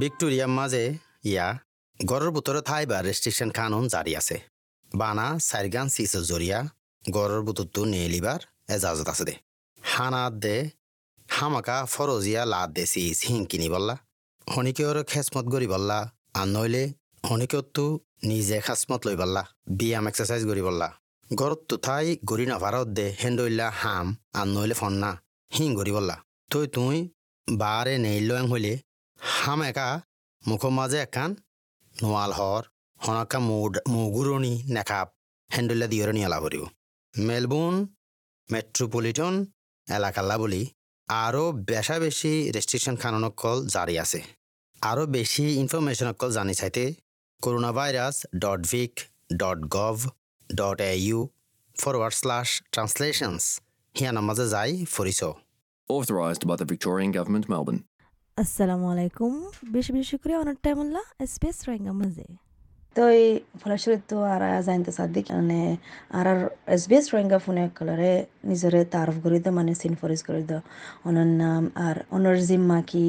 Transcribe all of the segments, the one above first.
ভিক্টোরিয়ার মাঝে ইয়া গড়ের ভিতরে থাইবার রেস্ট্রিকশন কানুন জারি আছে। বানা, সাইরগান সিসের জরিয়া, গড়ের ভিতরতো নেলিবার এজাজত আছে দে। হানাত দে, হামাকা ফরজিয়া লাদ দে সিস হিং কিনি বললা। হনিকেওর খেসমত গরি বললা, আর নইলে হনিকেওতো নিজে খাসমত লই বললা, ব্যায়াম এক্সারসাইজ গরি বললা। গড়ত তো থাই গরি নাভারত দে হেন্ডইলা হাম, আর নইলে ফন্না, হিং গরি বললা। তুই তুই বারে নেইল হইলে হাম একা মুখৰ মাজে একান নোৱাল হৰ হনকা মুগুৰণি নেকাপ হেণ্ডুলা দিয়ৰণি এলা ভৰিব। মেলবোর্ন মেট্রোপলিটন এলাকাল্লা বলি আরও বেশা বেশি রেস্ট্রিকশন খাননকল জারি আছে। আরও বেশি ইনফরমেশনকল জানি চাইতে coronavirus dot vic dot gov dot a u forward slash translations হিয়ানার মাঝে যাই ফরিস Authorised by the Victorian Government, Melbourne. আসসালামু আলাইকুম। বেশি বেশি করে টাইম আল্লাহ স্পেস রোহিঙ্গা মাঝে Toi ফলাশরিত আর জাইনতে সাদিক মানে আর আর এসবিএস রোহিঙ্গা ফোনে কলরে নিজরে তারফ করে দো মানে সিন ফরিস করে দো অনর নাম আর অনর জিম্মা কি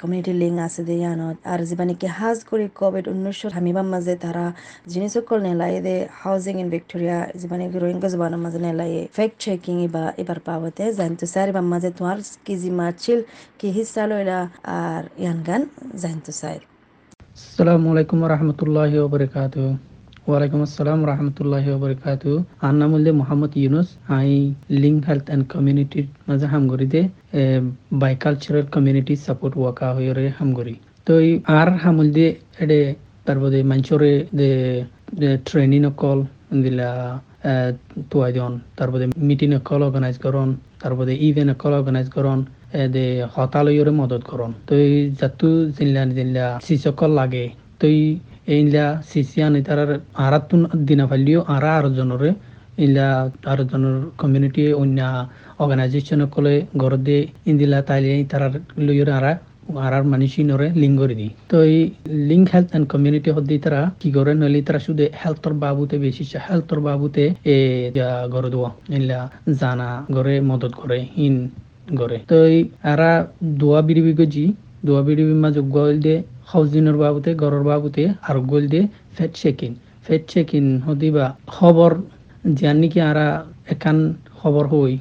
কমিউনিটি লিঙ্ক আছে দে ইয়ানত আর জীবানি কি হাজ করে কোভিড উনিশশো হামিবার মাঝে তারা জিনিস সকল নেলাই দে হাউজিং ইন ভিক্টোরিয়া জীবানি রোহিঙ্গা জবানের মাঝে নেলাই ফেক্ট চেকিং এবার এবার পাবতে জানতো এবার মাঝে তোমার কি জিম্মা ছিল কি হিসা লইলা আর ইয়ান গান জানতো স্যার আসসালামু আলাইকুম রহমতুল্লাহি ওবরকাত ওয়ালাইকুম আসসালাম রহমতুল্লাহি ওবরকাত আর নাম হলে Mohammad Yunus i link health and কমিউনিটির মাঝে হামগরিতে বাই কালচারাল কমিউনিটি সাপোর্ট ওয়াকা হয়ে হামগরি তো আর হামুল দিয়ে এডে তারপরে দে ট্রেনিং অকল দিলা তুয়াই দিন তারপরে মিটিং অকল অর্গানাইজ করন তারপরে ইভেন্ট অকল অর্গানাইজ করন দে হতালয়রে মদত করন তই যাতু জিল্লা জিল্লা শিশকল লাগে, তই এইলা শিশিয়ানি তার আরাত দিনা ফালিও আরা আরও জনরে ইলা আরও জনের কমিউনিটি অন্য অর্গানাইজেশন কলে ঘর দে ইন্দিলা তাইলে তার লইরে আরা আরার মানুষিনরে লিঙ্ক করে দি তো এই লিঙ্ক হেলথ এন্ড কমিউনিটি হদ্দি তারা কি করে নলি তারা শুধু হেলথর বাবুতে বেশি হেলথর বাবুতে এ গড়ে দেওয়া ইলা জানা গড়ে মদত করে ইন গড়ে তো এই আরা দোয়া বিড়িবি গজি দোয়া বিড়িবি মাঝে গল দে হাউজিনের বাবুতে গড়ের বাবুতে আর গল দে, ফেট চেকিন। ফেট চেকিন হদিবা খবর যান নাকি আরা একান খবর হই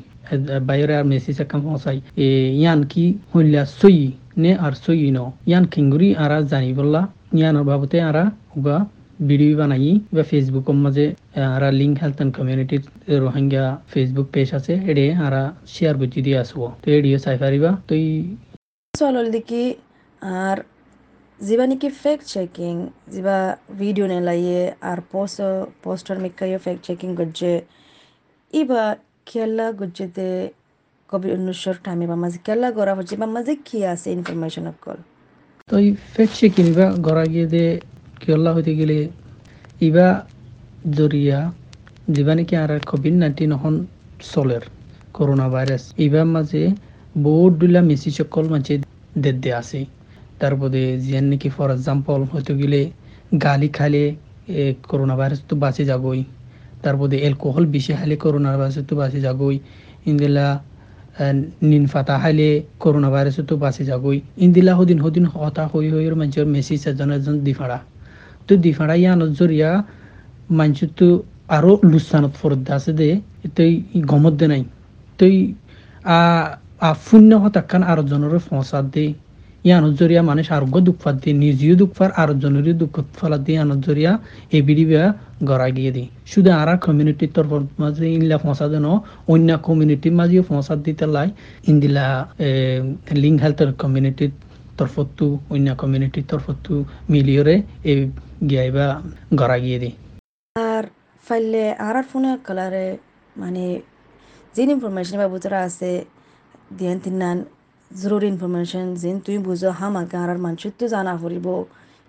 বাইরে আর মেসেজ একান পৌঁছাই এ, ইয়ান কি হইলা সই নে আর সই ন? ইয়ান খিঙ্গুরি আরা জানি বললা ইয়ানোর বাবুতে আরা উগা ভিডিও বানাই বা ফেসবুকের মাঝে আরা লিঙ্ক হেলথ এন্ড কমিউনিটির রোহিঙ্গা ফেসবুক পেজ আছে এডে আরা শেয়ার বুঝি দিয়ে আসব। তো এডিও চাই পারিবা? তো চলল দেখি আর যিবা নেকি ফেক্ট চেকিং যিবা ভিডিও নেলাইয়ে আর পোস্ট পোস্টার মেকাইয়ে ফেক্ট চেকিং গজ্জে ইবা খেলা গজ্জেতে কোভিড উনিশশোর টাইমে বা মাঝে খেলা গড়া হচ্ছে বা মাঝে কি আছে ইনফরমেশন অকল তো এই ফেক্ট চেকিং ইবা গড়া গিয়ে দে খেলা হইতে গেলে ইবা জরিয়া যিবা নেকি আর কোভিড নাইন্টিন এখন চলের করোনা ভাইরাস? ইবার মাঝে বহুত দুলা মেসি সকল মাঝে দেদে আছে। তারপরে যেন নাকি ফর এক্সাম্পল হয়তো গেলে গালি খালে করোনা ভাইরাস তো বাঁচে যাবই। তারপরে অ্যালকোহল বেশি খালে করোনা ভাইরাস তো বাঁচে যাবই। ইন্দিলা নিন ফাতা খাইলে করোনা ভাইরাস তো বাঁচে যাবই। ইন্দিলা হদিন হদিন হতা হই হই মানুষের মেসেজ এজন এজন দিফাড়া তো দিফাড়া ইয়ানত জরিয়া মানুষের তো আরও লুসানত আছে দে তই গমত দে নাই তই শূন্য হতাকান আরও জনের ফসাদ দে ইয়ানত জরিয়া মানুষ আরোগ্য দুঃখ ফাত দিয়ে নিজেও দুঃখ ফার আরও জনেরও দুঃখ ফালাত দিয়ে ইয়ানত জরিয়া এ বিড়িবা গড়া গিয়ে দি শুধু আর কমিউনিটির তরফ মাঝে ইনলা ফসাদ ন অন্য কমিউনিটির মাঝেও ফসাদ দিতে লাই ইন্দিলা লিঙ্ক হেলথের কমিউনিটির তরফতো অন্য কমিউনিটির তরফতো মিলিয়রে এ গিয়াইবা গড়া গিয়ে দি আর ফাইলে আর ফোনে কালারে মানে যিন ইনফরমেশন বা বুতরা আছে দিয়ান তিনান জরুরি ইনফরমেশন যেন তুই বুঝো হামাকে আর আর মানুষের তো জানা ফুরিব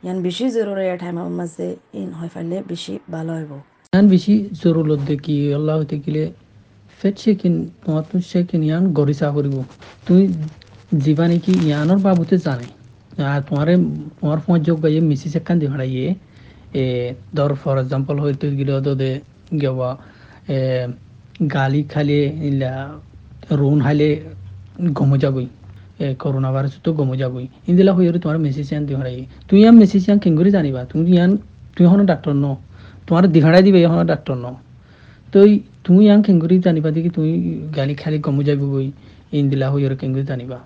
ইয়ান বেশি জরুরি টাইমের মাঝে ইন হয় ফাইলে বেশি ভালো হইব ইয়ান বেশি জরুরত দেখি আল্লাহ হইতে গেলে ফেট চেকিন তোমার তো চেকিন ইয়ান গরিসা করিব তুই জীবা নাকি ইয়ানোর বাবুতে জানে আর তোমারে তোমার ফোন যোগ গাইয়ে মিসি চেকান দি ভাড়াইয়ে এ ধর ফর এক্সাম্পল হয়তো গেলে দে গেবা গালি খালে ইলা রোন হালে গম যাবই করোনা ভাইরাস তো গমো যাবই ইন্দিলা হয়ে তোমার মেসিসিয়ান দিহারাই তুই ইয়ান মেসিসিয়ান কেঙ্গুরি জানিবা তুমি ইয়ান তুই হনো ডাক্তার ন তোমার দিহারাই দিবে হনো ডাক্তার ন তো তুমি ইয়ান কেঙ্গুরি জানিবা দেখি তুমি গালি খালি গমো যাবি বই ইন্দিলা হয়ে কেঙ্গুরি জানিবা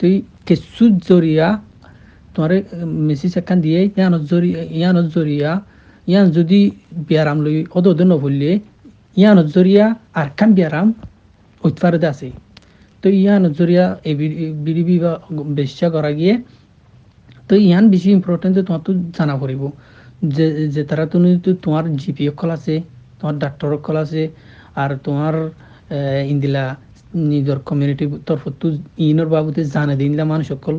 তুই কেঁচু জরিয়া তোমার মেসিজ একান দিয়ে, ইয়ানত জরিয়া ইয়ানত জরিয়া ইয়ান যদি বিয়ারাম লই অদ অদ নভরলে ইয়ানত জরিয়া আর কান বিয়ারাম উৎপাদে আছে। তো ইয়ান জরিয়া এই বিডিবি বা বেশ্যা করা গিয়ে, তো ইয়ান বেশি ইম্পর্টেন্ট তোমার তো জানা পড়িব যে যে তারা তুমি তোমার জিপি অকল আছে তোমার ডাক্তার অকল আছে আর তোমার ইন্দিলা নিজের কমিউনিটির তরফতো ইনৰ বাবদে জানে দিনলা মানুষ অকল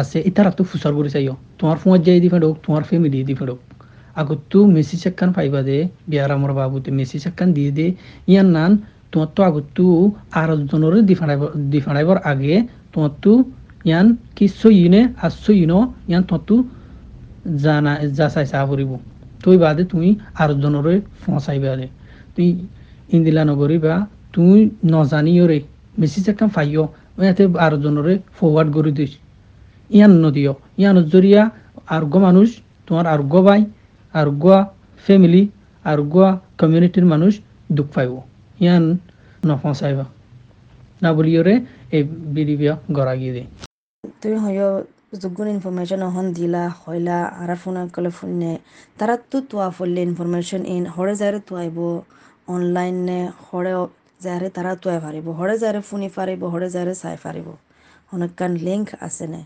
আছে। ইতারা তো ফুসার করে চাইও। তোমার ফোন যাই দি ফেডক তোমার ফ্যামিলি দি ফেডক আগত মেসি চাক্কান পাইবা দে, বিয়ার আমার বাবুতে মেসি চাক্কান দিয়ে দে। ইয়ান নান, তোমার তো আগত তো আর জনের দি ফাড়াইব দি ফাড়াইবার আগে তোমার তো ইয়ান কি সইনে আর সইন ইয়ান তোমার তো জানা যা চাই চা ফুরিব তুই বাদে তুমি আর জনরে ফসাইবা দে। তুই ইন্দিলা নগরী বা তুমি নজানিও রে মেসেজ একটা ফাইও এতে আর জনরে ফরওয়ার্ড করে দিস। ইয়ান নদিও ইয়ান জরিয়া আরোগ্য মানুষ তোমার আরোগ্য ভাই আরোগ্য ফ্যামিলি আরোগ্য কমিউনিটির মানুষ দুঃখ পাইব। ইয়ান নফসাইবা না বলিওরে এই বিডিবিয়া গড়া গিয়ে দে। তুমি হয় যোগ্য ইনফরমেশন অহন দিলা হইলা আর ফোন কলে ফোনে তারা তো তোয়া ফলে ইনফরমেশন ইন হরে যারে তোয়াইব অনলাইনে হরে যাৰে তারা তোয়াই পারিব হরে যারে ফোনি পারিব হরে যারে চাই পারিব অনেকখান লিঙ্ক আছে নে?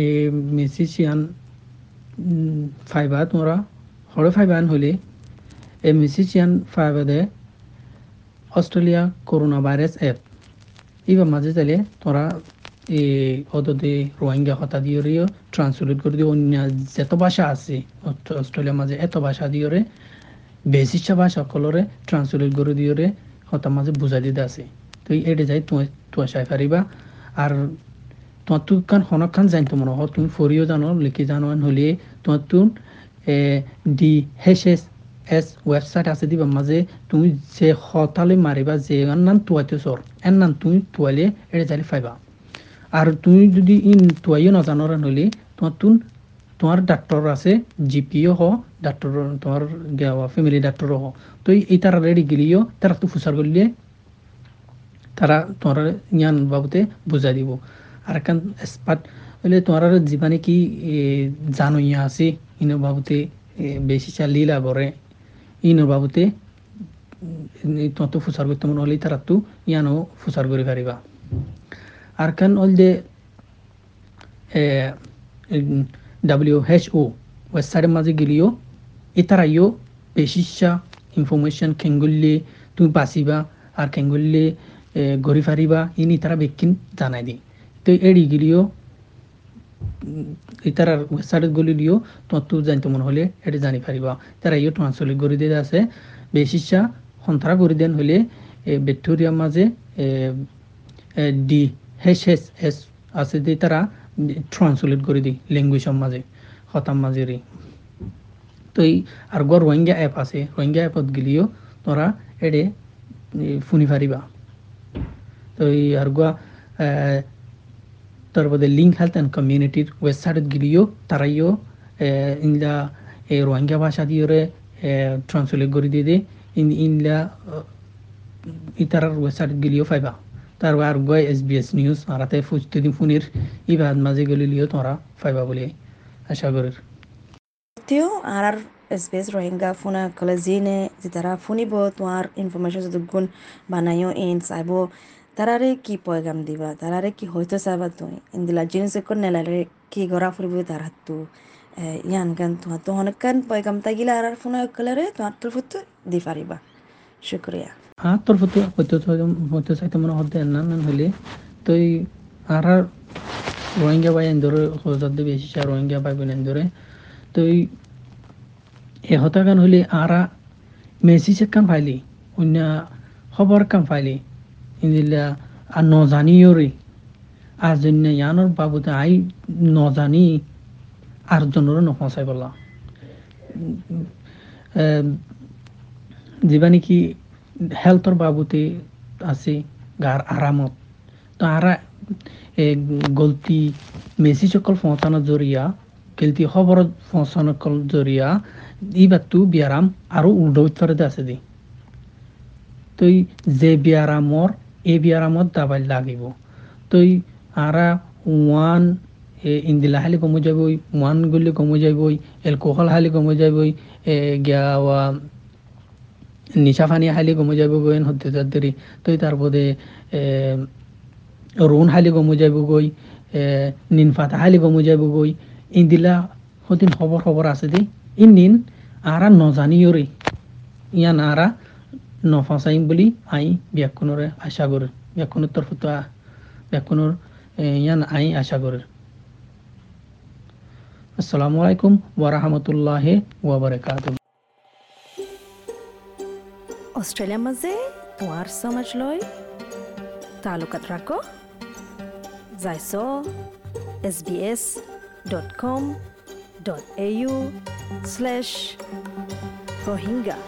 এই মেসিচিয়ান ফাইবা তোমরা হরে ফাইবান হলে। এই মেসিচিয়ান ফাইবাদে অস্ট্রেলিয়া করোনা ভাইরাস অ্যাপ এবার মাঝে চাইলে তোরা এই অদতে রোহিঙ্গা হতা দিয়ে ট্রান্সলেট করে দিয়ে, অন্য যত ভাষা আছে অস্ট্রেলিয়ার মাঝে এত ভাষা দিয়ে বেশিচ্ছা ভাষা সকলরে ট্রান্সলেট করে দিয়ে হতার মাঝে বুঝাই দিতে আছে। তো এটা যাই তোমার তোমার চাই পারিবা। আর তোমার তো কান হনক খান জানতো মনে হয় তুমি ফরিও জানো, লিখি জানো হলে তোমার তো D H S S website আছে দিবা মাঝে, তুমি যে হতালে মারিবা, যে নাম তুয়াইতে সর এর নাম তুমি তুয়াইলে এটা চাইলে পাইবা। আর তুমি যদি ইন তুয়াইও নাজানো হলে তোমার তুন তোমার ডাক্তার আছে জিপিও হ ডাক্তার তোমার ফ্যামিলি ডাক্তারও হ তো এই তারা রেডি গেলিও, তারা তো ফুসার করলে তারা তোমার জ্ঞান বাবুতে বুঝাই দিব। আর একখান এক্সপার্ট হলে তোমার জীবনে কি জানো ইয়া আছে, ইনো বাবুতে বেশি চালিলা করে ইনো বাবুতে তোমার তো ফুসার করতে মনে হলে তারা তো ইয়ানো ফুসার করে পারিবা আর কান হল যে ও ওয়েবসাইটের মাঝে গেলিও এতারাইও বেশিসা ইনফরমেশন খেঙ্গুললে তুমি বাঁচিবা আর খেঙ্গুললে ঘুরি ফারিবা ইনি তারা বেকিন জানাই দিই তো এড়ি গেলিও ইতারার ওয়েবসাইটত গলি দিও তোমার তো জানতে মনে হলে এটা জানি পারিবা তারা ইও ট্রান্সলেট করে দিয়ে আছে বেশিসা সন্তারা করে দেন হলে ভিক্টোরিয়ার মাঝে ডি হেচ এস এস আছে যে তারা ট্রান্সলেট করে দিই ল্যাঙ্গুয়েজের মাঝে হতাম মাঝেরই তো এই, আর গর রোহিঙ্গা অ্যাপ আছে, রোহিঙ্গা অ্যাপত গেলিও তোরা এডে ফুনি পারিবা তো এই আর গোয়া তারপরে লিঙ্ক হেলথ অ্যান্ড কমিউনিটির ওয়েবসাইটত গেলিও তারাইও ইনলা এই রোহিঙ্গা ভাষা দিয়ে ট্রান্সলেট করে দিয়ে দে ইন, ইনলা ইতারার ওয়েবসাইটত গেলিও পাইবা তারপর আর গয় এস বি এস নিউজ আর তাতে ফুজতে ফোনের ইবাদ মাঝে গেলিও তোরা পাইবা বলে আশা করি। তেও আর আর এসবিএস রোহিঙ্গা ফোনা কলে জিনে, যে তারা ফুনিব, তোমার ইনফরমেশন যদি গুণ বানাইও ইন চাইব, তারারে কি পয়গাম দিবা? তারারে কি হইতে চাইবা তুমি? ইন্দিলা জিনিস কোন নেলারে কি গড়া ফুরিব তার হাতু ইয়ান গান, তোমার তো অনেক কান পয়গাম তাগিলে আর আর ফোনা কলে তোমার তোর ফুটু দি পারিবা শুক্রিয়া। হ্যাঁ তোর ফুটু হইতে চাইতে মনে হতে না না হইলে তুই আর আর রোহিঙ্গা বাই এন্দরে হজার বেশি রোহিঙ্গা বাই বোন এন্দরে তুই এ হতাগান হলে আরা মেসেজ কান ফাইলি, অন্য খবর কান ফাইলি। ইন্দিলা আর নজানিও রে আর জন্য ইয়ানোর বাবুতে আই নজানি আর জনেরও নফসাই বলা নেকি হেলথর বাবুতে আছে গার আরামত তো এ, গলতি মেসি সকল পৌঁছানোর জরিয়া গেলতি খবর পৌঁছানোর জরিয়া ই বাতু বিয়ারাম আরও উল্টো উত্তরে আছে দি তই যে বিয়ারামর এই বিয়ারামত দাবাই লাগিব। তই আরা ওয়ান ইন্দিলা হালি কমে যাবই ওয়ান গুলি কমে যাবই এলকোহল হালি কমে যাবই গিয়া নিশা ফানি হালি কমে যাব গই হতে তাড়াতাড়ি তই তারপরে রোন হালি কমে যাব গই নিনফাতা হালি কমে যাব গই ইন্দিলা হতিন খবর খবর আছে দি ইন নিন আরা নজানিও রে ইয়ান আরা নফাসাইম বুলি আই ব্যাকুণরে আশা করে ব্যাকুণের তরফ তো ব্যাকুণর ইয়ান আই আশা করে আসসালামু আলাইকুম ওয়ারাহমতুল্লাহ ওয়াবারাকাতুহ অষ্ট্ৰেলিয়াৰ মাজে তোমার সমাজ লয় তালুকাত ৰাখ যাইছ S B S dot com dot a u slash Rohingya